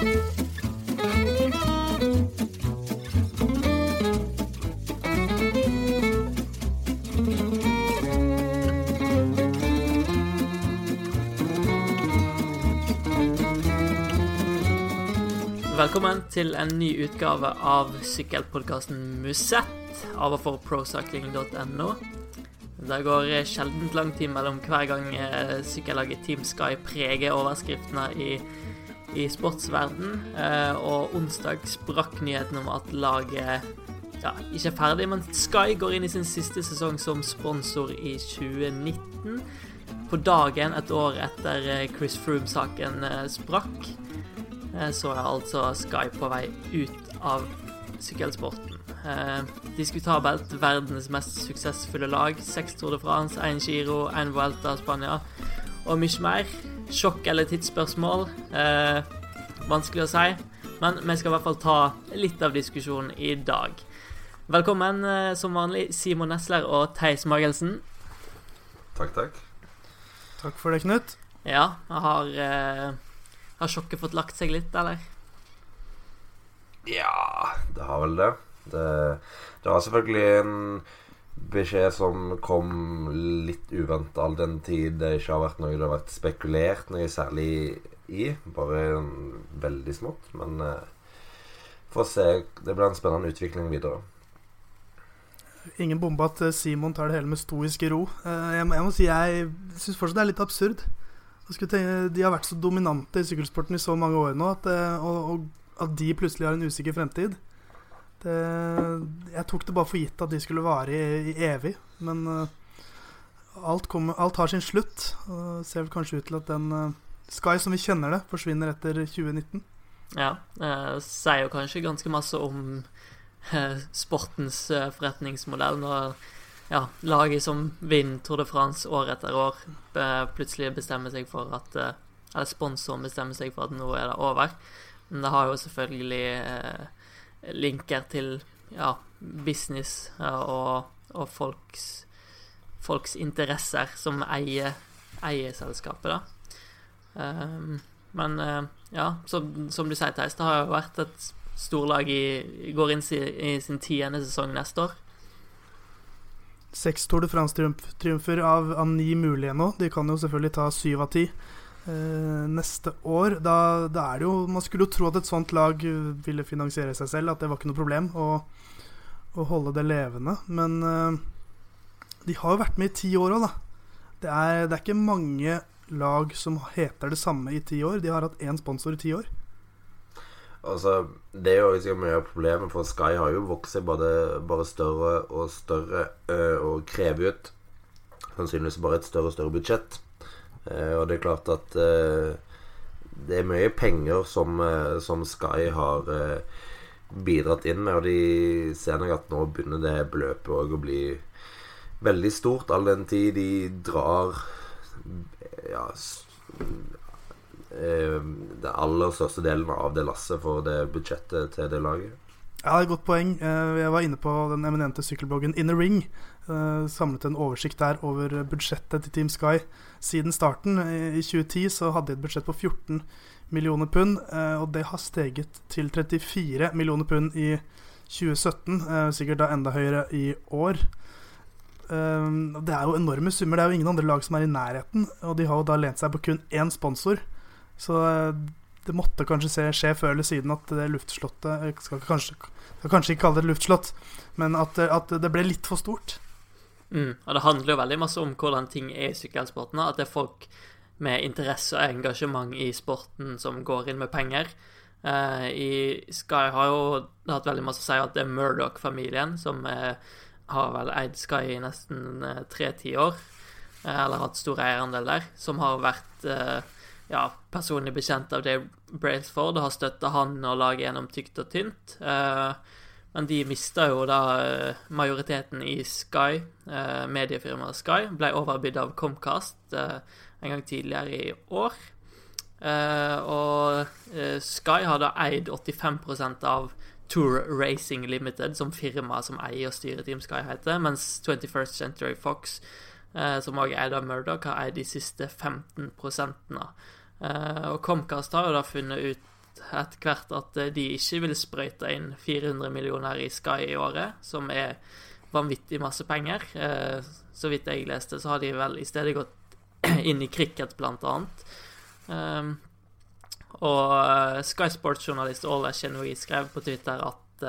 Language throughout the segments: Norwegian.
Velkommen til en ny utgave av sykkelpodkasten Musett av og for procycling.no. Det går sjelden lang tid mellom hver gang eh, sykkellaget Team Sky preger overskriftene i, i sportsverden. Eh, og onsdag sprakk nyheten om at laget ja, ikke er ferdig, men Sky går inn i sin siste sesong som sponsor i 2019. På dagen et år etter eh, Chris Froome-saken sprakk. Eh, så er altså Sky på vei ut av sykkelsporten. Eh, diskutabelt verdens mest suksessfulle lag. Seks Tour de France, én Giro, én Vuelta Spania og mye mer. Sjokk eller tidsspørsmål. Eh, vanskelig å si. Men vi skal i hvert fall ta litt av diskusjonen i dag. Velkommen eh, som vanlig, Simon Nesler og Theis Magelsen. Takk, takk. Takk for det, Knut. Ja, har eh, har sjokket fått lagt seg litt, eller? Ja, det har vel det. Det, det var selvfølgelig en beskjed som kom litt uventa all den tid det ikke har vært noe det har vært spekulert noe særlig i. Bare veldig smått. Men eh, får se. Det blir en spennende utvikling videre. Ingen bombe at Simon tar det hele med stoisk ro. Jeg jeg, jeg må si jeg syns fortsatt det er litt absurd tenke, de har vært så dominante i sykkelsporten i så mange år nå at, eh, og, og, at de plutselig har en usikker fremtid det, Jeg tok det bare for gitt at de skulle vare i, i evig, men uh, alt, kom, alt, har sin slutt. Og ser vel kanskje ut til at den uh, Sky som vi kjenner det, forsvinner etter 2019. Ja, det sier jo kanskje ganske masse om sportens forretningsmodell. når ja, laget som vinner Tour de France år etter år, plutselig bestemmer seg for at eh, Eller sponsoren bestemmer seg for at nå er det over. Men det har jo selvfølgelig eh, linker til ja, business eh, og, og folks, folks, interesser som eier, eier selskapet, da. Um, men uh, ja, som, som, du sier, Theis, det har jo vært et storlag i Går inn i sin tiende sesong neste år. Seks Tour de France-triumfer av, av, ni mulige nå. De kan jo selvfølgelig ta syv av ti eh, neste år. Da, da, er det jo Man skulle jo tro at et sånt lag ville finansiere seg selv, at det var ikke noe problem å, å holde det levende. Men eh, de har jo vært med i ti år òg, da. Det er, det er ikke mange lag som heter det samme i ti år. De har hatt én sponsor i ti år. Altså, Det er jo ikke mye av problemet, for Sky har jo vokst seg bare, bare større og større og krever ut sannsynligvis bare et større og større budsjett. Eh, og det er klart at eh, det er mye penger som, eh, som Sky har bidratt inn med, og de ser nok at nå begynner det beløpet òg å bli veldig stort, all den tid de drar ja, den aller største delen av det lasset for det budsjettet til det laget. Ja, det er et godt poeng. Eh, jeg var inne på den eminente sykkelbloggen Inner Ring. Eh, samlet en oversikt der over budsjettet til Team Sky. Siden starten i 2010 så hadde de et budsjett på 14 millioner pund, og det har steget til 34 millioner pund i 2017. Sikkert da enda høyere i år. Det er jo enorme summer. Det er jo ingen andre lag som er i nærheten, og de har jo da lent seg på kun én sponsor. Så eh, det måtte kanskje skje før eller siden at det luftslottet Jeg skal kanskje, skal kanskje ikke kalle det et luftslott, men at, at, det ble litt for stort. Mm, og det handler jo veldig masse om hvordan ting er i sykkelsporten. At det er folk med interesse og engasjement i sporten som går inn med penger. Uh, I Sky har jo hatt veldig masse å si at det er Murdoch-familien som uh, har vel eid Sky i nesten uh, tre tiår, eller hatt stor eierandel der, som har vært ja, personlig bekjent av Dave Brailsford har støtta han og laget gjennom tykt og tynt. Eh, men de mista jo da eh, majoriteten i Sky, eh, mediefirmaet Sky. Ble overbydd av Comcast en gang tidligere i år. og Sky har da eid 85% av Tour Racing Limited, som firma som eier og styrer Team Sky heter, mens 21st Century Fox, som også er eid av Murdoch, har eid de siste 15 av og Comcast har jo da funnet ut etter hvert at de ikke vil sprøyte inn 400 millioner i Sky i året, som er vanvittig masse penger. Så vidt jeg leste, så har de vel i stedet gått inn i cricket, blant annet. Og Sky Sports-journalist Ola Chenoi skrev på Twitter at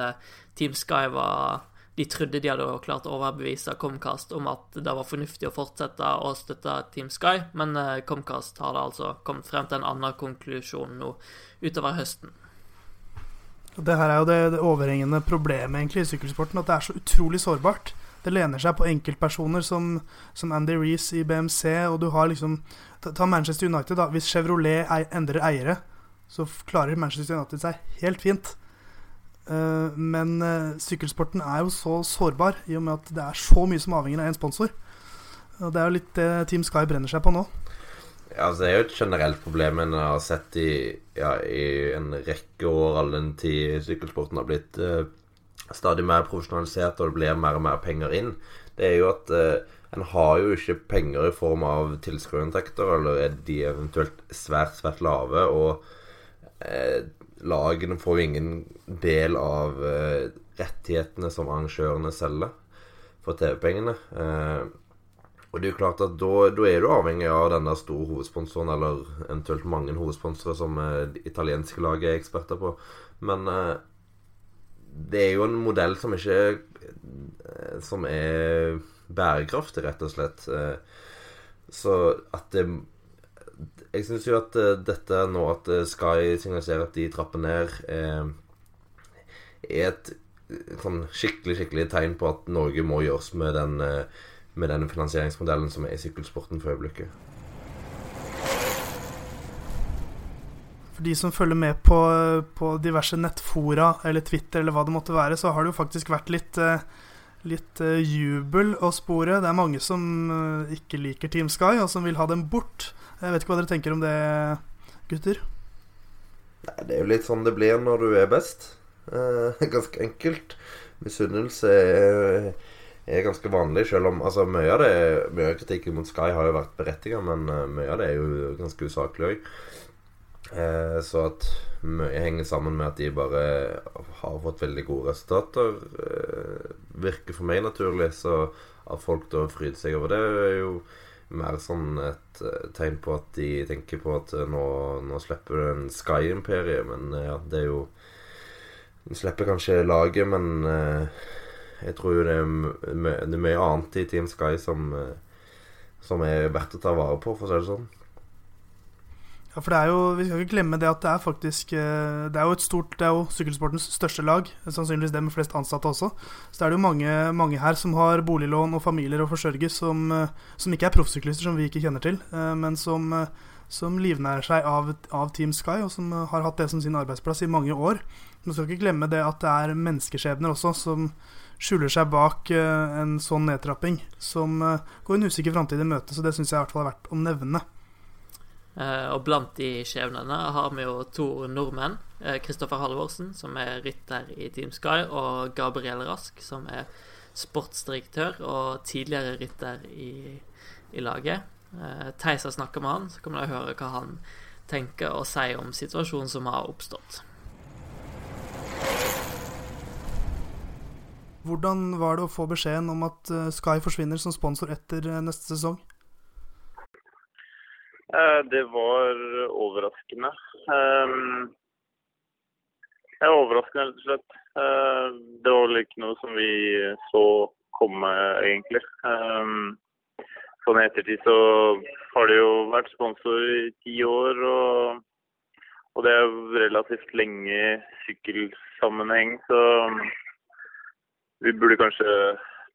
Team Sky var de trodde de hadde klart å overbevise Comcast om at det var fornuftig å fortsette å støtte Team Sky, men eh, Comcast har da altså kommet frem til en annen konklusjon nå utover høsten. Det her er jo det, det overhengende problemet egentlig i sykkelsporten, at det er så utrolig sårbart. Det lener seg på enkeltpersoner som, som Andy Reece i BMC, og du har liksom Ta Manchester United, da. Hvis Chevrolet endrer eiere, så klarer Manchester United seg helt fint. Eh, men uh, sykkelsporten er jo så sårbar i og med at det er så mye som avhenger av én sponsor. Og det er jo litt det Team Sky brenner seg på nå. Ja, altså Det er jo et generelt problem en har sett i, ja, i en rekke år, all den tid sykkelsporten har blitt uh, stadig mer profesjonalisert og det blir mer og mer penger inn. Det er jo at en har jo ikke penger i form av tilskuerinntekter, eller er de eventuelt svært, svært lave. og lagene får jo ingen del av uh, rettighetene som arrangørene selger for TV-pengene. Uh, og det er jo klart at da, er du avhengig av denne store hovedsponsoren, eller eventuelt mange hovedsponsorer som uh, det italienske laget er eksperter på. Men det er jo en modell som ikke Som er bærekraftig, rett og slett. så at det jeg syns jo at uh, dette nå at uh, Sky signaliserer at de trapper ned, eh, er et sånn skikkelig skikkelig tegn på at Norge må gjøres med den, med den finansieringsmodellen som er i sykkelsporten for øyeblikket. For de som følger med på, på, diverse nettfora eller Twitter eller hva det måtte være, så har det jo faktisk vært litt litt jubel å spore. Det er mange som ikke liker Team Sky, og som vil ha dem bort. Jeg vet ikke hva dere tenker om det, gutter? Nei, Det er jo litt sånn det blir når du er best. Uh, ganske enkelt. Misunnelse er, er, ganske vanlig, selv om altså, mye av det Mye av kritikken mot Sky har jo vært berettiget, men uh, mye av det er jo ganske usaklig òg. Eh, så at mye henger sammen med at de bare har fått veldig gode resultater, eh, virker for meg naturlig. Så at folk da fryder seg over det, er jo mer sånn et uh, tegn på at de tenker på at uh, nå, nå, slipper en Sky-imperie. Men uh, ja, det er jo De slipper kanskje laget, men jeg tror jo det er, det er, mye annet i Team Sky som, som er verdt å ta vare på, for å si det sånn. Ja, for det er jo, Vi skal ikke glemme det at det er faktisk eh, Det er jo et stort Det er jo sykkelsportens største lag. Sannsynligvis det med flest ansatte også. Så det er det jo mange, mange her som har boliglån og familier å forsørge, som, eh, som ikke er proffsyklister, som vi ikke kjenner til, eh, men som, som livnærer seg av, av, Team Sky, og som har hatt det som sin arbeidsplass i mange år. Man skal ikke glemme det at det er menneskeskjebner også som skjuler seg bak en sånn nedtrapping, som går en usikker framtid i møte. Så det syns jeg i hvert fall er verdt å nevne. Eh, og blant de skjebnene har vi jo to nordmenn. Kristoffer eh, Halvorsen, som er rytter i Team Sky, og Gabriel Rask, som er sportsdirektør og tidligere rytter i, i laget. Eh, Theis har snakka med han, så kan vi høre hva han tenker og sier om situasjonen som har oppstått. Hvordan var det å få beskjeden om at Sky forsvinner som sponsor etter neste sesong? Eh, det var overraskende. Ehm, det er overraskende, rett og slett. Eh, det var vel ikke noe som vi så komme, egentlig. Sånn i ettertid så har det jo vært sponsor i ti år, og, og det er relativt lenge i sykkelsammenheng, så vi burde kanskje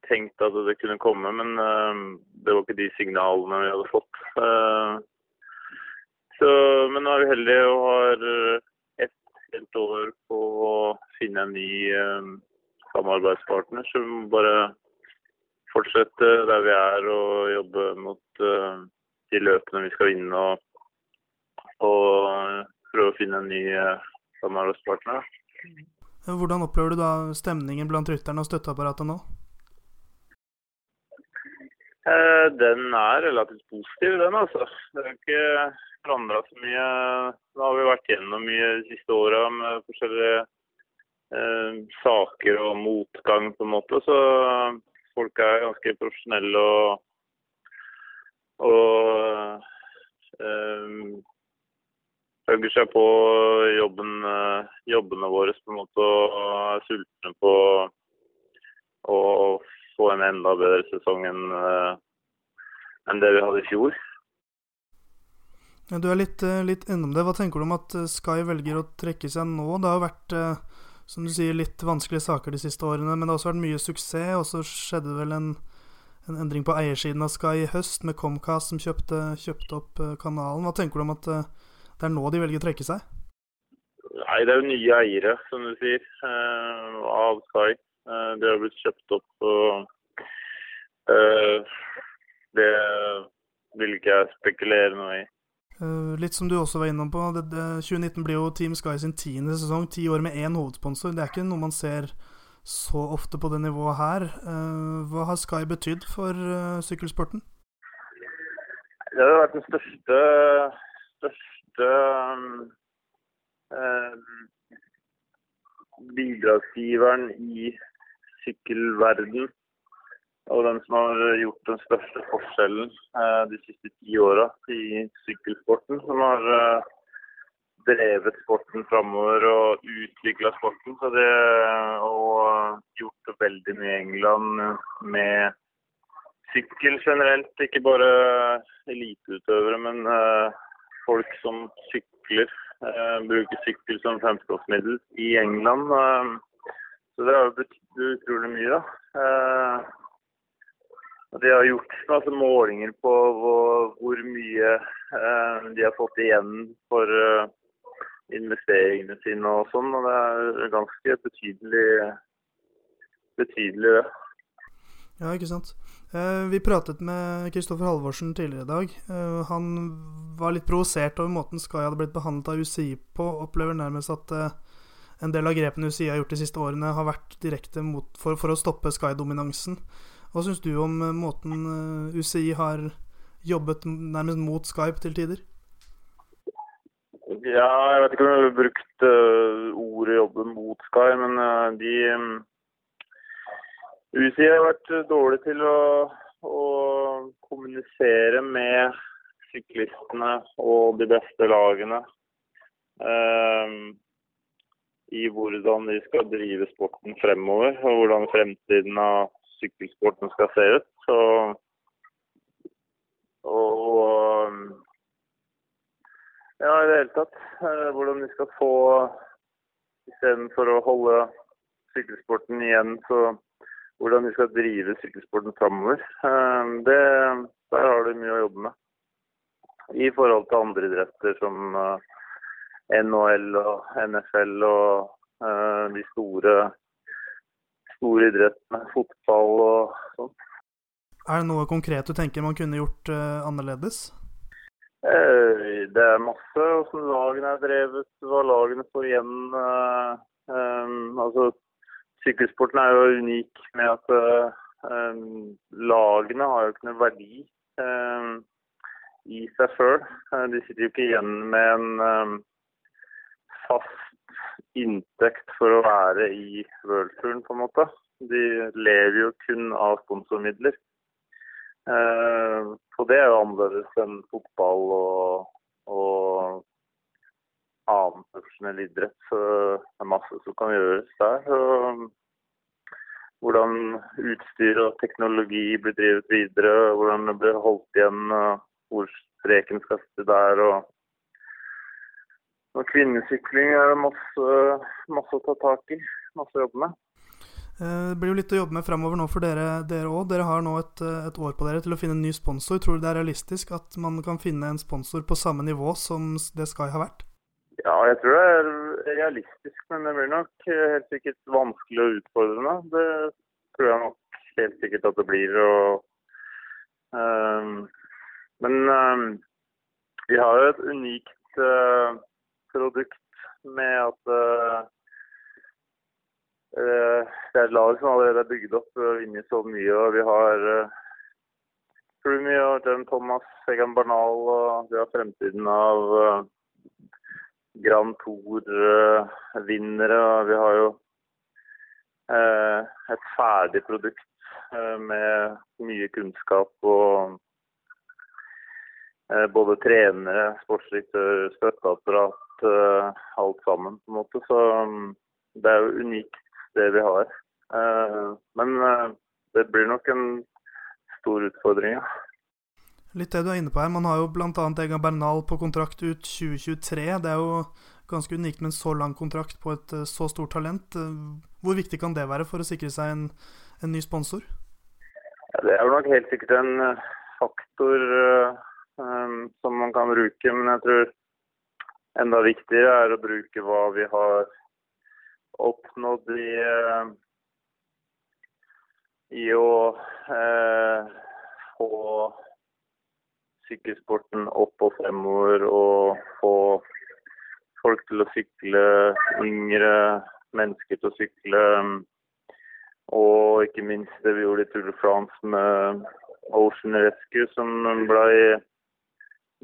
tenkt at det kunne komme, men det var ikke de signalene vi hadde fått. Så, men nå er vi heldige og har eh, ett helt år på å finne en ny eh, samarbeidspartner må bare fortsette der vi er og jobbe mot eh, de løpene vi skal vinne. Og, og prøve å finne en ny eh, samarbeidspartner. Hvordan opplever du da stemningen blant rytterne og støtteapparatet nå? Eh, den er relativt positiv, den altså. Det er ikke forandra så mye. Nå har vi vært gjennom mye de siste åra med forskjellige eh, saker og motgang, på en måte. Så folk er ganske profesjonelle og, og eh, hugger seg på jobben, eh, jobbene våre på en måte og er sultne på å få en enda bedre sesong enn eh, enn det vi hadde i fjor. Ja, du er litt, eh, litt innom det. Hva tenker du om at Sky velger å trekke seg nå? Det har jo vært som du sier, litt vanskelige saker de siste årene, men det har også vært mye suksess. Og så skjedde det vel en, en endring på eiersiden av Sky i høst, med Comcast som kjøpte, kjøpte opp kanalen. Hva tenker du om at det er nå de velger å trekke seg? Nei, det er jo nye eiere, som du sier, eh, av Sky. Eh, det har blitt kjøpt opp. og eh, Det vil ikke jeg spekulere noe i. Uh, litt som du også var innom på, det, det, 2019 blir jo Team Sky sin tiende sesong. Ti år med én hovedsponsor. Det er ikke noe man ser så ofte på det nivået her. Uh, hva har Sky betydd for uh, sykkelsporten? Det har vært den største største eh, bidragsgiveren i sykkelverden. Og den som har gjort den største forskjellen eh, de siste ti åra i sykkelsporten. Som har eh, drevet sporten framover og utvikla sporten. Så det, og gjort det veldig mye i England med sykkel generelt. Ikke bare eliteutøvere, men eh, folk som sykler, eh, bruker sykkel som fremskrittsmiddel i England. Eh, så det har jo betydd utrolig mye, da. De har gjort altså, målinger på hvor, hvor mye eh, de har fått igjen for eh, investeringene sine og sånn. Og det er ganske betydelig, betydelig det. Ja, ikke sant. Eh, vi pratet med Kristoffer Halvorsen tidligere i dag. Eh, han var litt provosert over måten Sky hadde blitt behandlet av UCI på. Opplever nærmest at eh, en del av grepene UCI har gjort de siste årene, har vært direkte mot, for, for, å stoppe Sky-dominansen. Hva syns du om måten UCI har jobbet nærmest mot Skype til tider? Ja, jeg vet ikke om jeg har brukt ordet 'jobbe mot Skype', men de UCI har vært dårlig til å, å kommunisere med syklistene og de beste lagene eh, i hvordan de skal drive sporten fremover, og hvordan fremtiden av sykkelsporten skal se ut. Så, og ja, i det hele tatt. Eh, hvordan de skal få Istedenfor å holde sykkelsporten igjen, så hvordan de skal drive sykkelsporten framover. Ehm, der har de mye å jobbe med. I forhold til andre idretter som eh, NHL og NFL og eh, de store, store idrettene, fotball og sånt. Er det noe konkret du tenker man kunne gjort uh, annerledes? Det er masse hvordan lagene er drevet, hva lagene får igjen. Um, altså Sykkelsporten er jo unik med at uh, lagene har jo ikke noe verdi um, i seg sjøl. De sitter jo ikke igjen med en um, fast inntekt for å være i worldturen, på en måte. De lever jo kun av sponsormidler. og det er jo annerledes enn fotball og, og annen profesjonell idrett. Så det er masse som kan gjøres der. Og hvordan utstyr og teknologi blir drevet videre, hvordan det blir holdt igjen, hvor streken skal sitte der. og og kvinnesykling er det masse, masse, å ta tak i, masse å jobbe med. Eh, det blir jo litt å jobbe med fremover nå for dere òg. Dere, dere, har nå et, et, år på dere til å finne en ny sponsor. Tror du det er realistisk at man kan finne en sponsor på samme nivå som det Sky har vært? Ja, jeg tror det er realistisk, men det blir nok helt sikkert vanskelig og utfordrende. Det tror jeg nok helt sikkert at det blir. Og, um, men um, vi har jo et unikt uh, produkt med at uh, det er et lag som allerede er bygd opp og vunnet så mye. og Vi har Froomey og John Thomas, Egan Barnal og vi har fremtiden av uh, Grand Tour-vinnere. Uh, vi har jo uh, et ferdig produkt med mye kunnskap og både trenere, sportsdirektør, støtteapparat, alt sammen på en måte. Så um, det er jo unikt det vi har. Men det blir nok en stor utfordring, ja. Litt det du er inne på her. Man har jo bl.a. Egan Bernal på kontrakt ut 2023. Det er jo ganske unikt med en så lang kontrakt på et eh, så stort talent. Hvor viktig kan det være for å sikre seg en, en ny sponsor? Ja, det er jo nok helt sikkert en faktor faktor um, som man kan bruke, men jeg tror enda viktigere er å bruke hva vi har oppnådd i uh, i å eh, få sykkelsporten opp og fremover og få folk til å sykle, yngre mennesker til å sykle. Og ikke minst det vi gjorde i Tour de France med Ocean Rescue, som ble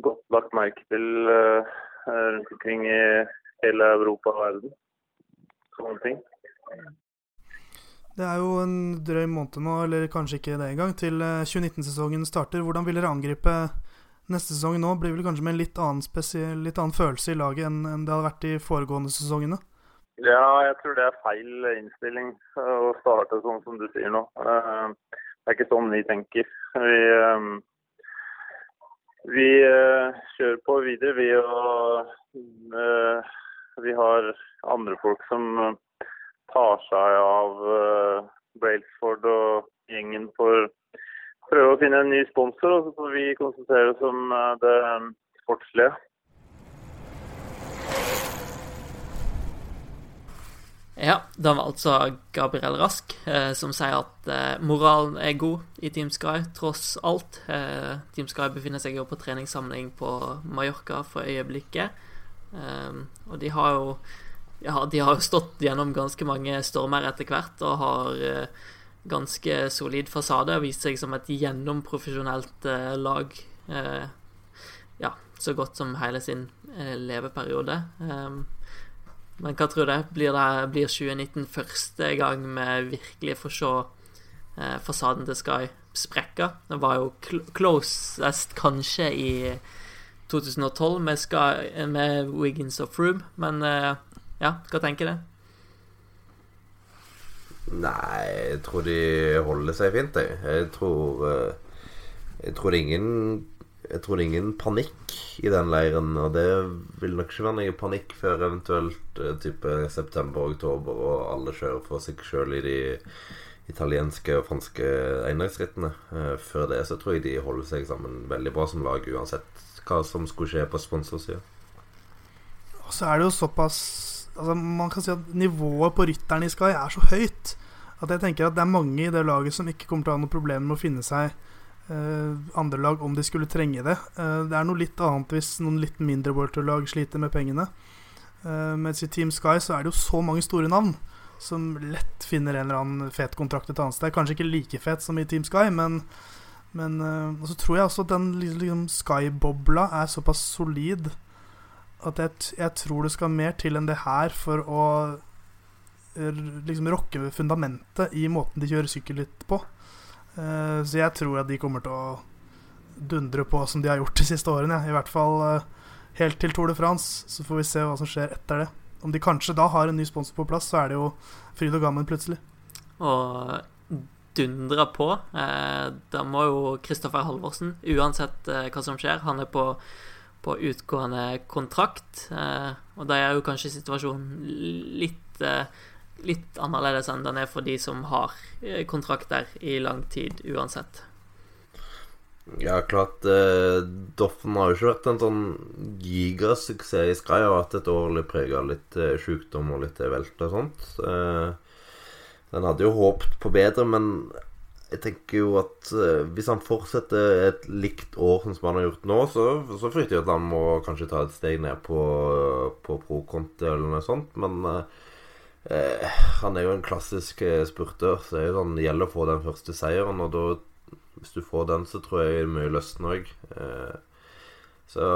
godt lagt merke til eh, rundt omkring i hele Europa og verden. Sånne ting. Det er jo en drøy måned nå, eller kanskje ikke det engang, til 2019-sesongen eh, starter. Hvordan vil dere angripe neste sesong nå? Blir vel kanskje med en litt annen, spesiell, litt annen følelse i laget enn, det hadde vært de foregående sesongene? Ja, jeg tror det er feil innstilling å starte sånn som du sier nå. Eh, det er ikke sånn vi tenker. Vi, eh, vi kjører på videre, vi. Og vi har andre folk som tar seg av Brailsford og gjengen for å prøve å finne en ny sponsor, og så får vi konsentrere oss om det sportslige. Ja, det var altså Gabriel Rask eh, som sier at eh, moralen er god i Team Sky, tross alt. Eh, Team Sky befinner seg jo på treningssamling på Mallorca for øyeblikket. Eh, og de har jo ja, de har stått gjennom ganske mange stormer etter hvert og har eh, ganske solid fasade og vist seg som et gjennomprofesjonelt eh, lag. Ja, så godt som hele sin leveperiode. Men hva tror du? Blir, det, blir 2019 første gang vi virkelig får se eh, fasaden til Sky sprekke? Det var jo cl closest kanskje i 2012 med, Sky, med Wiggins og Froome, men eh, ja, hva tenker du? Nei, jeg tror de holder seg fint, jeg. Jeg tror eh, Jeg tror ingen jeg tror det er ingen panikk i den leiren, og det vil nok ikke være noe panikk før eventuelt eh, type september-oktober, og alle kjører for seg sjøl i de italienske og franske endagsrittene. Eh, før det så tror jeg de holder seg sammen veldig bra som lag, uansett hva som skulle skje på sponsorsida. Og så er det jo såpass altså Man kan si at nivået på rytterne i Sky er så høyt at jeg tenker at det er mange i det laget som ikke kommer til å ha noe problem med å finne seg andre lag om de skulle trenge det. Uh, det er noe litt annet hvis noen litt mindre World Tour-lag sliter med pengene. Uh, mens i Team Sky så er det jo så mange store navn som lett finner en eller annen fet kontrakt et annet sted. Kanskje ikke like fet som i Team Sky, men, men så tror jeg også at den liksom, Sky-bobla er såpass solid at jeg, jeg, tror det skal mer til enn det her for å liksom rokke fundamentet i måten de kjører sykkel litt på. Uh, så jeg tror at de kommer til å dundre på som de har gjort de siste årene. I hvert fall uh, helt til Tour de France. Så får vi se hva som skjer etter det. Om de kanskje da har en ny sponsor på plass, så er det jo fryd og gammen plutselig. Og dundre på. Eh, da må jo Kristoffer Halvorsen, uansett eh, hva som skjer Han er på på utgående kontrakt. Eh, og da er jo kanskje situasjonen litt, eh, litt annerledes enn den er for de som har eh, kontrakter i lang tid uansett. Ja, klart eh, Doffen har jo ikke vært en sånn gigasuksess i Sky. Har vært et år litt av litt eh, sjukdom og litt velt og sånt. Eh, den hadde jo håpet på bedre, men jeg tenker jo at eh, hvis han fortsetter et likt år som han har gjort nå, så, så frykter jeg at han må kanskje ta et steg ned på, på pro-konti eller noe sånt. Men uh, uh, han er jo en klassisk spurter, så det, er sånn, det gjelder å få den første seieren. Og da hvis du får den, så tror jeg mye løsner òg. Eh, så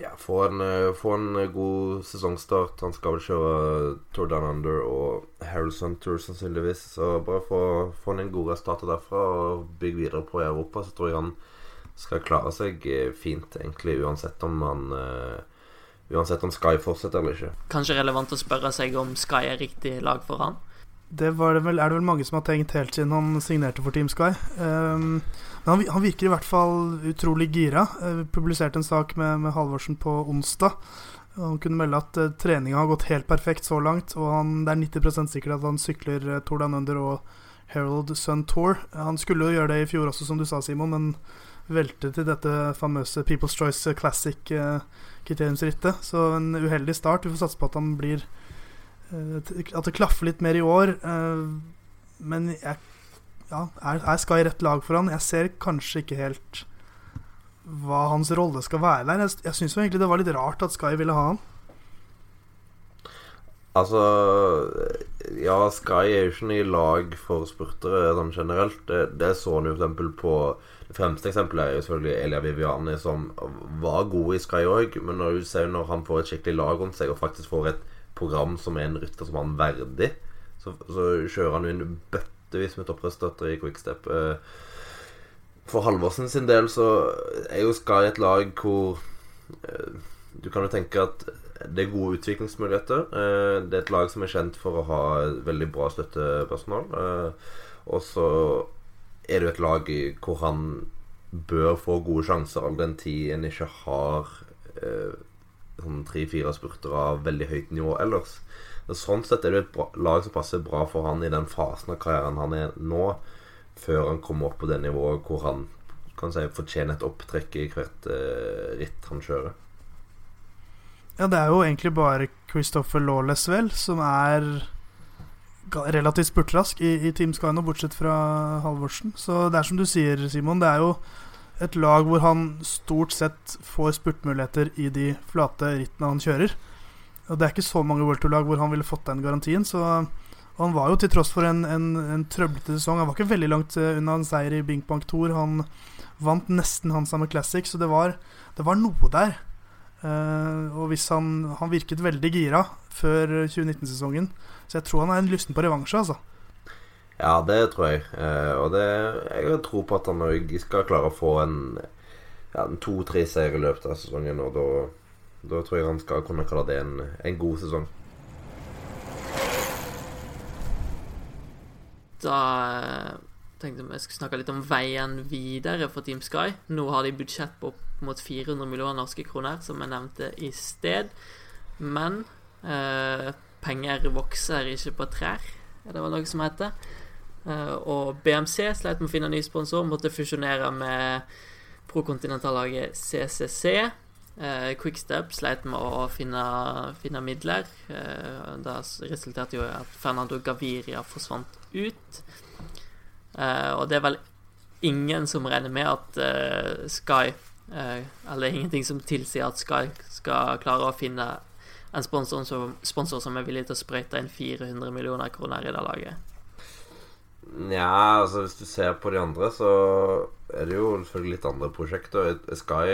ja, få en, eh, få en god sesongstart. Han skal vel kjøre Tour Down Under og Harold Sunter sannsynligvis. Så bare få, få en god resultat derfra og bygge videre på i Europa, så tror jeg han skal klare seg eh, fint, egentlig, uansett om han uh, Uansett om Sky fortsetter eller ikke. Kanskje relevant å spørre seg om Sky er riktig lag for han? Det, det vel, er det vel mange som har tenkt helt siden han signerte for Team Sky. Um, men han, han, virker i hvert fall utrolig gira. Uh, publiserte en sak med, med Halvorsen på onsdag. Han kunne melde at uh, treninga har gått helt perfekt så langt, og han, det er 90% sikkert at han sykler uh, Tour Down Under og Herald Sun Tour. Han skulle jo gjøre det i fjor også, som du sa, Simon, men veltet til dette famøse People's Choice Classic-kriteriumsrittet. Uh, så en uheldig start. Vi får satse på at han blir Eh, at det klaffer litt mer i år. Eh, men jeg, ja, er, skal i rett lag for han? Jeg ser kanskje ikke helt hva hans rolle skal være der. Jeg, jeg syns egentlig det var litt rart at Sky ville ha han. Altså Ja, Sky er jo ikke noe lag for spurtere generelt. Det, det så han jo f.eks. på fremste eksempelet er jo selvfølgelig Elia Viviani, som var god i Sky òg, men når du ser når han får et skikkelig lag rundt seg og faktisk får et program som er en rytter som han verdig, så, så kjører han jo inn bøttevis med topprestøtter i Quickstep. Eh, for Halvorsen sin del så er jo Sky et lag hvor eh, Du kan jo tenke at det er gode utviklingsmuligheter. Eh, det er et lag som er kjent for å ha veldig bra støttepersonal. Og så er det jo et lag hvor han bør få gode sjanser, all den tid en ikke har sånn tre-fire spurter av veldig høyt nivå ellers. Sånn sett er det et bra, lag som passer bra for han i den fasen av karrieren han er nå, før han kommer opp på det nivået hvor han kan si fortjener et opptrekk i hvert eh, ritt han kjører. Ja, det er jo egentlig bare Christopher Lawless, vel, som er relativt spurtrask i, i Team Sky nå, bortsett fra Halvorsen. Så det er som du sier, Simon. Det er jo et lag hvor han stort sett får spurtmuligheter i de flate rittene han kjører. Og Det er ikke så mange World Tour-lag hvor han ville fått den garantien. Så han var jo til tross for en, en, en trøblete sesong Han var ikke veldig langt eh, unna en seier i Bing Bang Tour. Han vant nesten Hansa med Classic, så det var, det var noe der. Uh, og hvis han, han virket veldig gira før 2019-sesongen, så jeg tror han er lysten på revansje, altså. Ja, det tror jeg. Eh, og det, jeg har tro på at han òg skal klare å få en, ja, en to-tre seier i løpet av sesongen. Og da, da, tror jeg han skal kunne kalle det en, en god sesong. Da eh, tenkte jeg vi skulle snakke litt om veien videre for Team Sky. Nå har de budsjett på mot 400 millioner norske kroner, som jeg nevnte i sted. Men eh, penger vokser ikke på trær, er det noe som heter. Eh, og BMC sleit med å finne ny sponsor, måtte fusjonere med prokontinentallaget CCC. Uh, eh, Quickstep sleit med å finne, finne midler. Uh, det resulterte jo i at Fernando Gaviria forsvant ut. og det er vel ingen som regner med at Sky Eller ingenting som tilsier at Sky skal klare å finne en sponsor som, sponsor som er villig til å sprøyte inn 400 millioner kroner i det laget. Nja, altså hvis du ser på de andre, så er det jo selvfølgelig litt andre prosjekter. Sky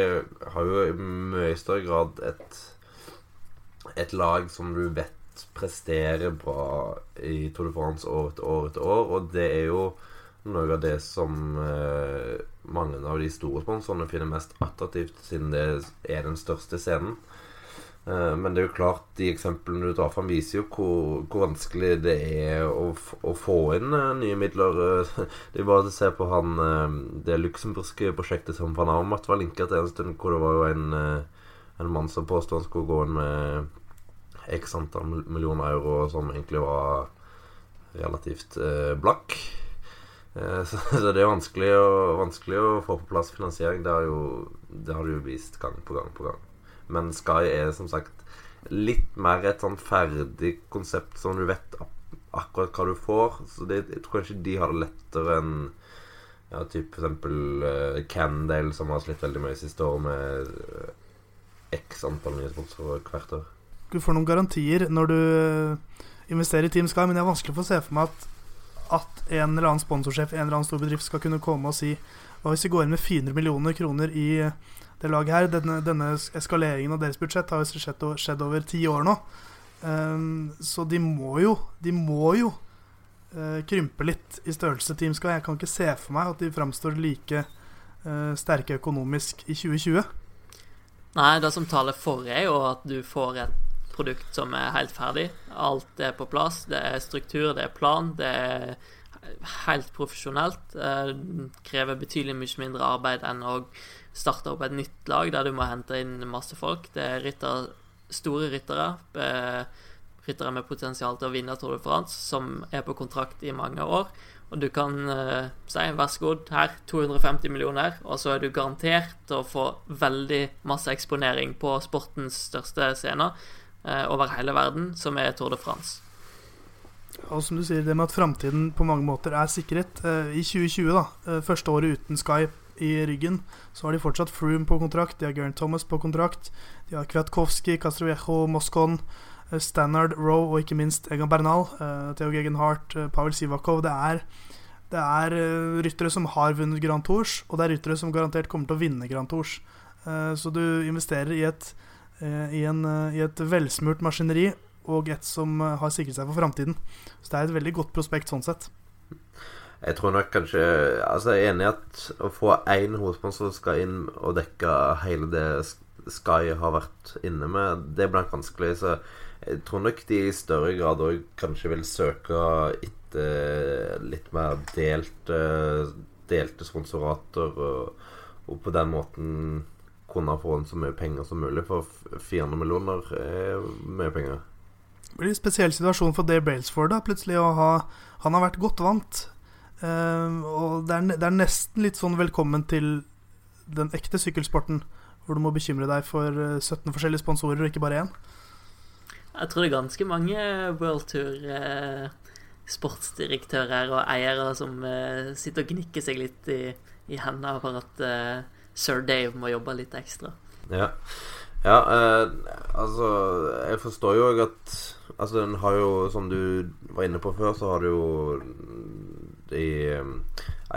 har jo i mye større grad et, et lag som du vet presterer bra i Tour de France år etter år etter år, og det er jo noe av det som eh, mange av de store sponsorene finner mest attraktivt, siden det er den største scenen. Eh, men det er jo klart, de eksemplene du drar fram, viser jo hvor, hvor vanskelig det er å, å, få inn uh, nye midler. Uh, det er bare å se på han det luxemburgske prosjektet som Van Armat var linka til en stund, hvor det var jo en, en mann som påstod han skulle gå inn med x antall millioner euro, som egentlig var relativt blakk. Så, så, det er vanskelig å, vanskelig å få på plass finansiering. Det jo, det har du jo vist gang på gang på gang. Men Sky er som sagt litt mer et sånn ferdig konsept som du vet akkurat hva du får. Så det, jeg tror kanskje de har det lettere enn ja, typ eksempel uh, Candale, som har slitt veldig mye siste år med uh, x antall nye sponsorer hvert år. Du får noen garantier når du investerer i Team Sky, men det er vanskelig for å se for meg at at en eller annen sponsorsjef en eller annen stor bedrift skal kunne komme og si Hva hvis vi går inn med 400 millioner kroner i det laget her? Denne, denne eskaleringen av deres budsjett har jo skjedd, skjedd over ti år nå. Um, så de må jo De må jo uh, krympe litt i størrelse, Team Sky. Jeg kan ikke se for meg at de framstår like uh, sterke økonomisk i 2020. Nei, det som taler for, er jo at du får et produkt som er helt ferdig. Alt er på plass. Det er struktur, det er plan. Det er helt profesjonelt. Det krever betydelig mye mindre arbeid enn å starte opp et nytt lag der du må hente inn masse folk. Det er rytter, store ryttere. Ryttere med potensial til å vinne Tour de France, som er på kontrakt i mange år. Og du kan uh, si vær så god, her 250 millioner, og så er du garantert å få veldig masse eksponering på sportens største scener over hele verden, som er Tour de France. Og som du sier, det med at framtiden på mange måter er sikret. Uh, I 2020, da, første året uten Skype i ryggen, så har de fortsatt Froome på kontrakt, de har Gern Thomas på kontrakt, de har Kwiatkowski, Castroviejo, Moscon. Eh, Stannard, Roe og ikke minst Egan Bernal, Theo Gegenhardt, Pavel Sivakov. Det er, det er ryttere som har vunnet Grand Tours, og det er ryttere som garantert kommer til å vinne Grand Tours. så du investerer i et, i, en, i et velsmurt maskineri og et som har sikret seg for framtiden. Så det er et veldig godt prospekt sånn sett. Jeg tror nok kanskje Altså Jeg er enig i at å få én hovedsponsor skal inn og dekke hele det Sky har vært inne med, det blir vanskelig. Så jeg tror nok de i større grad òg kanskje vil søke etter litt mer delte, delte sponsorater, og, og, på den måten kunne få inn så mye penger som mulig. For 400 millioner er mye penger. Det blir en spesiell situasjon for Dave Balesford, da, plutselig å ha Han har vært godt vant. Uh, og det er, det er, nesten litt sånn velkommen til den ekte sykkelsporten, hvor du må bekymre deg for 17 forskjellige sponsorer og ikke bare én. Jeg tror det er ganske mange World Tour eh, sportsdirektører og eiere som eh, sitter og gnikker seg litt i, i hendene for at eh, sir Dave må jobbe litt ekstra. Ja, ja eh, altså Jeg forstår jo at Altså, den har jo, som du var inne på før, så har du jo de um,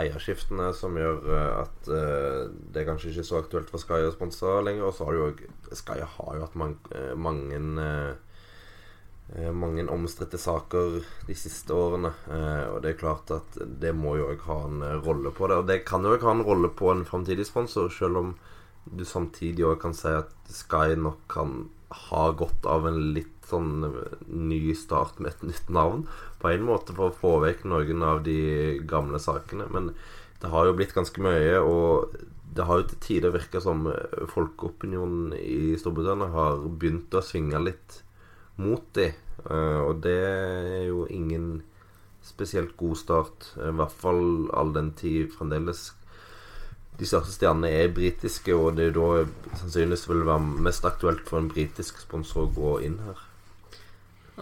eierskiftene som gjør uh, at uh, det er kanskje ikke så aktuelt for Sky å sponse lenger. Og så har du jo Sky har jo hatt man, uh, mange Eh, mange omstridte saker de siste årene. Eh, og det er klart at det må jo òg ha en eh, rolle på det. Og det kan jo òg ha en rolle på en framtidig sponsor, selv om du samtidig òg kan si at Sky nok kan ha godt av en litt sånn ny start med et nytt navn. På en måte for å få vekk noen av de gamle sakene. Men det har jo blitt ganske mye, og det har jo til tider virka som folkeopinionen i Storbritannia har begynt å svinge litt mot dem. Uh, og det er jo ingen spesielt god start. I hvert fall all den tid fremdeles de største stjernene er britiske, og det er da sannsynligvis vil være mest aktuelt for en britisk sponsor å gå inn her.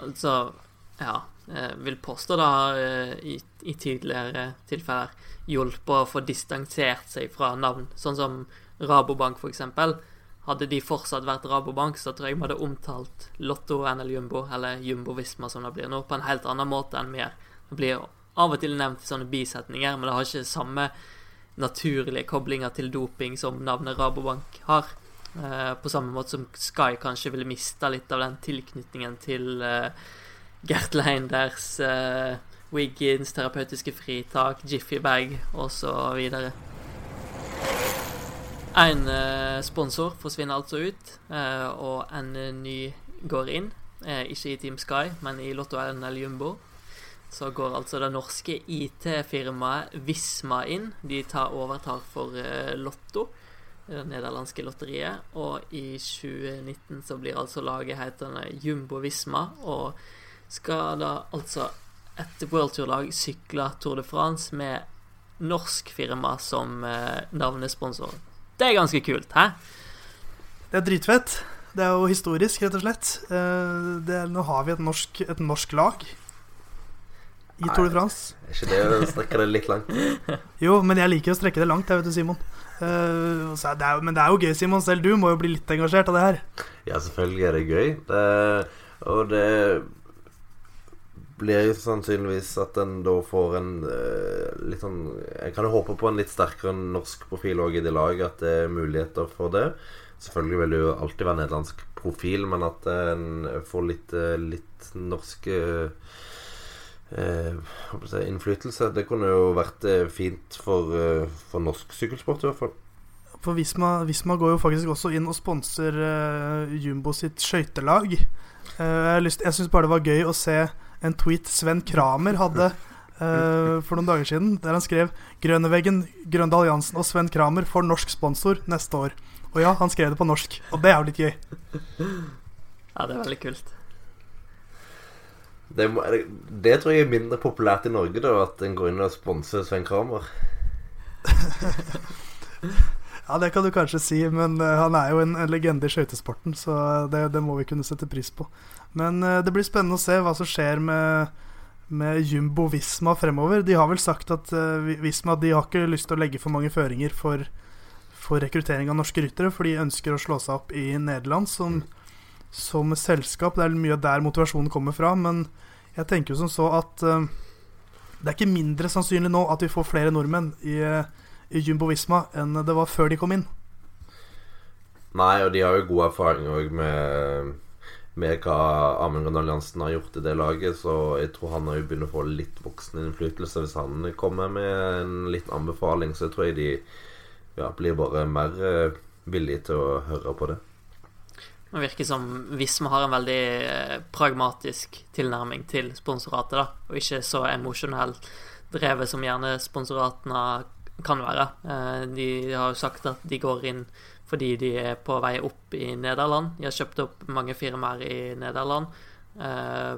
Altså, ja Jeg vil påstå da eh, i, i tidligere tilfeller hjulpet å få distansert seg fra navn, sånn som Rabobank, for eksempel hadde de fortsatt vært Rabobank, så tror jeg vi hadde omtalt Lotto NL Jumbo, eller Jumbo Visma som det blir nå, på en helt annen måte enn vi. Det blir av og til nevnt i sånne bisetninger, men det har ikke samme naturlige koblinger til doping som navnet Rabobank har. Eh, på samme måte som Sky kanskje ville mista litt av den tilknytningen til eh, Gert Leinders, eh, Wiggins, terapeutiske fritak, Jiffy Bag osv. En uh, sponsor forsvinner altså ut, uh, og en uh, ny går inn. ikke i Team Sky, men i Lotto NL Jumbo. Så går altså det norske IT-firmaet Visma inn. De tar overtak for Lotto, det nederlandske lotteriet. Og i 2019 så blir altså laget hetende Jumbo Visma, og skal da altså et World Tour-lag sykle Tour de France med norsk firma som navnesponsor. Det er ganske kult, hæ? Det er dritfett. Det er jo historisk, rett og slett. Eh, er, nå har vi et norsk, et norsk lag i Tour de France. Er ikke det å strekke det litt langt? jo, men jeg liker å strekke det langt, jeg vet du, Simon. Uh, det er, men det er jo gøy, Simon. Selv du må jo bli litt engasjert av det her. Ja, selvfølgelig er det gøy. Det, og det blir sannsynligvis at en da får en eh, litt sånn Jeg kan jo håpe på en litt sterkere norsk profil òg i det laget, at det er muligheter for det. Selvfølgelig vil det jo alltid være nederlandsk profil, men at en får litt, eh, litt norsk eh, eh, innflytelse. Det kunne jo vært fint for, for norsk sykkelsport, i hvert fall. For Visma, Visma går jo faktisk også inn og sponser uh, Jumbo sitt skøytelag. Uh, jeg jeg syns bare det var gøy å se en tweet Sven Kramer hadde uh, for noen dager siden, der han skrev 'Grønneveggen, Grøndal Jansen og Sven Kramer får norsk sponsor neste år'. Og ja, han skrev det på norsk, og det er jo litt gøy. Ja, det er veldig kult. Det, det, tror jeg er mindre populært i Norge, da, at en går inn og sponser Sven Kramer. Ja, det kan du kanskje si, men uh, han er jo en, en legende i skøytesporten, så det, det, må vi kunne sette pris på. Men uh, det blir spennende å se hva som skjer med, med Jumbo Visma fremover. De har vel sagt at uh, Visma de har ikke lyst til å legge for mange føringer for, for rekruttering av norske ryttere, for de ønsker å slå seg opp i Nederland som, som selskap. Det er mye der motivasjonen kommer fra, men jeg tenker jo som så at det er ikke mindre sannsynlig nå at vi får flere nordmenn i i Jumbo Visma enn det var før de kom inn. Nei, og de har jo god erfaring òg med, med hva Amund Grøndal Jansen har gjort i det laget, så jeg tror han har jo begynt å få litt voksen innflytelse hvis han kommer med en litt anbefaling. Så jeg tror jeg de ja, blir bare mer eh, villige til å høre på det. Det virker som hvis vi har en veldig eh, pragmatisk tilnærming til sponsoratet, da, og ikke så emosjonelt drevet som gjerne sponsoratene kan være. Eh, de har jo sagt at de går inn fordi de er på vei opp i Nederland. De har kjøpt opp mange firmaer i Nederland. Eh,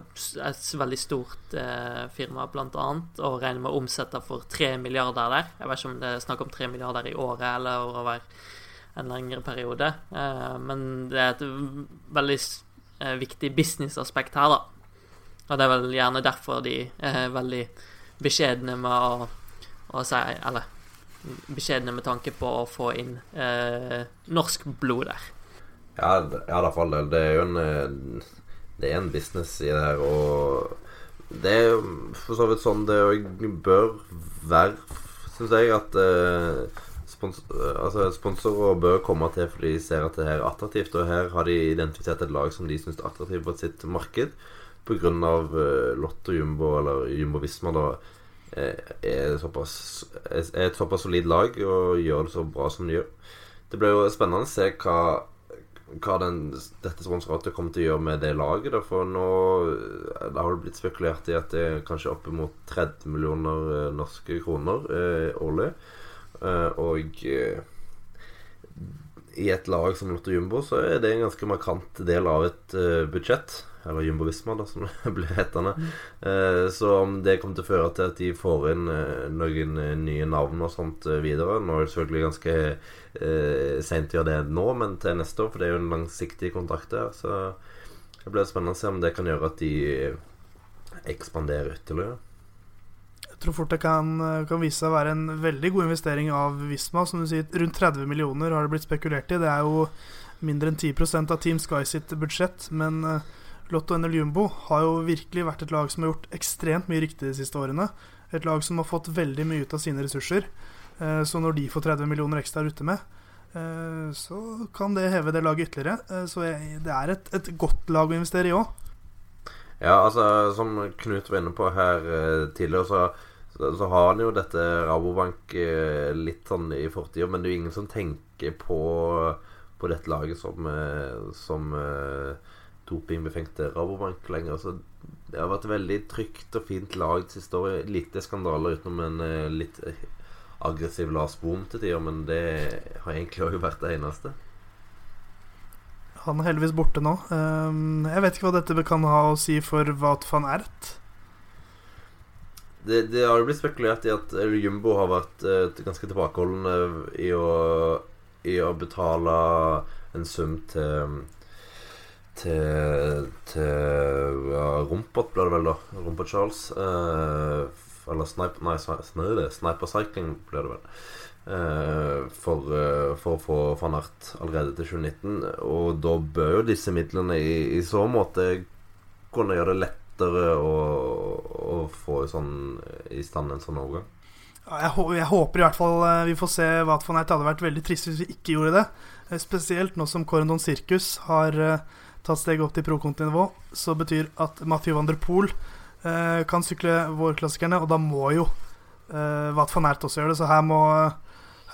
et veldig stort eh, firma, blant annet, og regner med å omsette for 3 milliarder der. Jeg vet ikke om det er snakk om 3 milliarder i året eller over en lengre periode. Men det er et veldig viktig businessaspekt her, da. Og det er vel gjerne derfor de er veldig beskjedne med å, å si Eller beskjedne med tanke på å få inn eh, norsk blod der. Ja, ja da for all del. Det er jo en eh, Det er en business i det her, og det er for så vidt sånn det bør være, syns jeg, at eh, spons altså, sponsorer bør komme til fordi de ser at det her er attraktivt. Og her har de identifisert et lag som de syns er attraktivt på sitt marked, pga. Uh, Lotto Jumbo eller Jumbo Visma. da er, såpass, er et såpass solid lag og gjør det så bra som de gjør. Det blir jo spennende å se hva, hva den, dette sponsoratet kommer til å gjøre med det laget. Da, for nå det har det blitt spekulert i at det er kanskje oppimot 30 millioner eh, norske kroner eh, årlig. Eh, og eh, i et lag som Lotto Jumbo så er det en ganske markant del av et uh, budsjett eller Jumbo Visma, da, som det blir hetende. Eh, så om det kommer til å føre til at de får inn eh, noen eh, nye navn og sånt videre Nå er det selvfølgelig ganske eh, seint å gjøre det nå, men til neste år, for det er jo en langsiktig kontrakt der. Så det blir spennende å se om det kan gjøre at de ekspanderer ytterligere. Jeg tror fort det kan, kan vise seg å være en veldig god investering av Visma. Som du sier, rundt 30 millioner har det blitt spekulert i. Det er jo mindre enn 10 av Team Sky sitt budsjett. Men Lotto NL Jumbo har jo virkelig vært et lag som har gjort ekstremt mye riktig de siste årene. Et lag som har fått veldig mye ut av sine ressurser. Eh, så når de får 30 millioner ekstra ute med, eh, så kan det heve det laget ytterligere. Eh, så det er et, et godt lag å investere i òg. Ja, altså som Knut var inne på her tidligere, så, så, så har han jo dette Rabobank litt sånn i fortida, men det er jo ingen som tenker på, på dette laget som, som dopingbefengte Rabobank lenger. Så det har vært veldig trygt og fint lag de siste året. Lite skandaler utenom en uh, litt uh, aggressiv Lars Boom til tider, men det har egentlig òg vært det eneste. Han er heldigvis borte nå. Um, jeg vet ikke hva dette kan ha å si for Wat van Ert. Det, det har jo blitt spekulert i at Jumbo har vært uh, ganske tilbakeholdne i å, i å betale en sum til til, til ja, Rumpert, ble det vel, da. Rumpert Charles. Eh, eller Sniper Nei, snøde, Sniper Cycling ble det vel. Eh, for, eh, for, å få van Ert allerede til 2019. Og da bør jo disse midlene i, i så måte kunne gjøre det lettere å, å få sånn, i stand en sånn overgang. Jeg, jeg håper i hvert fall eh, vi får se Wout van. Det hadde vært veldig trist hvis vi ikke gjorde det. Eh, Spesielt nå som Corendon Circus har tatt steget opp til pro-kontinivå. Så betyr at Mathieu van der Poel eh, kan sykle vårklassikerne, og da må jo eh, Wat van Ert også gjøre det. Så her må,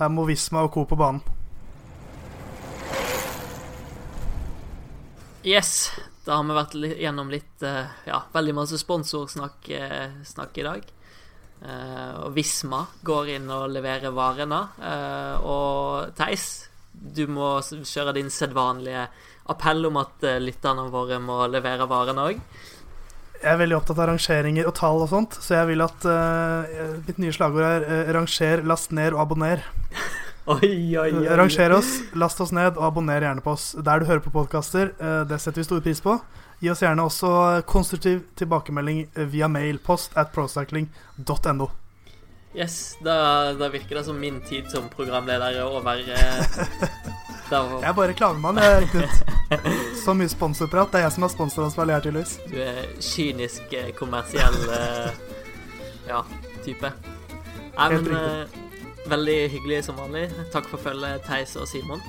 her må Visma og co. på banen. Yes, da har vi vært gjennom litt eh, Ja, veldig masse sponsorsnakk eh, snakk i dag. Eh, og Visma går inn og leverer varene. Og Theis, du må kjøre din sedvanlige appell om at eh, lytterne våre må levere varene òg. Jeg er veldig opptatt av rangeringer og tall og sånt, så jeg vil at uh, mitt nye slagord er uh, 'ranger, last ned og abonner'. Oi, oi, oi. Ranger oss, last oss ned, og abonner gjerne på oss der du hører på podkaster. Det setter vi stor pris på. Gi oss gjerne også konstruktiv tilbakemelding via mail. Post at procycling.no. Yes, da, da virker det som min tid som programleder er over. Jeg er bare reklamemann, jeg, Knut. Så mye sponsorprat. Det er jeg som er sponsoransvarlig her, tydeligvis. du er kynisk, eh, kommersiell eh, ja, type. Nei, men eh, Veldig hyggelig som vanlig. Takk for følget, Theis og Simon.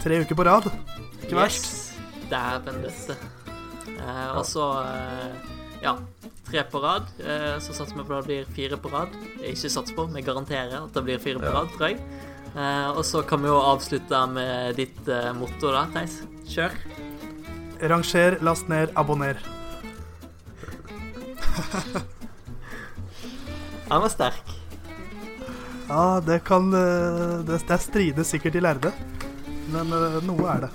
Tre uker på rad. Ikke verst. Yes, Dæven døtte. Eh, og så ja, tre på rad. Eh, så satser vi på at det blir fire på rad. Ikke sats på, vi garanterer at det blir fire på Ja. rad, tror jeg. Eh, og så kan vi jo avslutte med ditt eh, motto, da, Theis. Kjør. Ranger, last ned, abonner. Han var sterk. Ja, det kan eh, Det, det strides sikkert i lærde, men noe er det.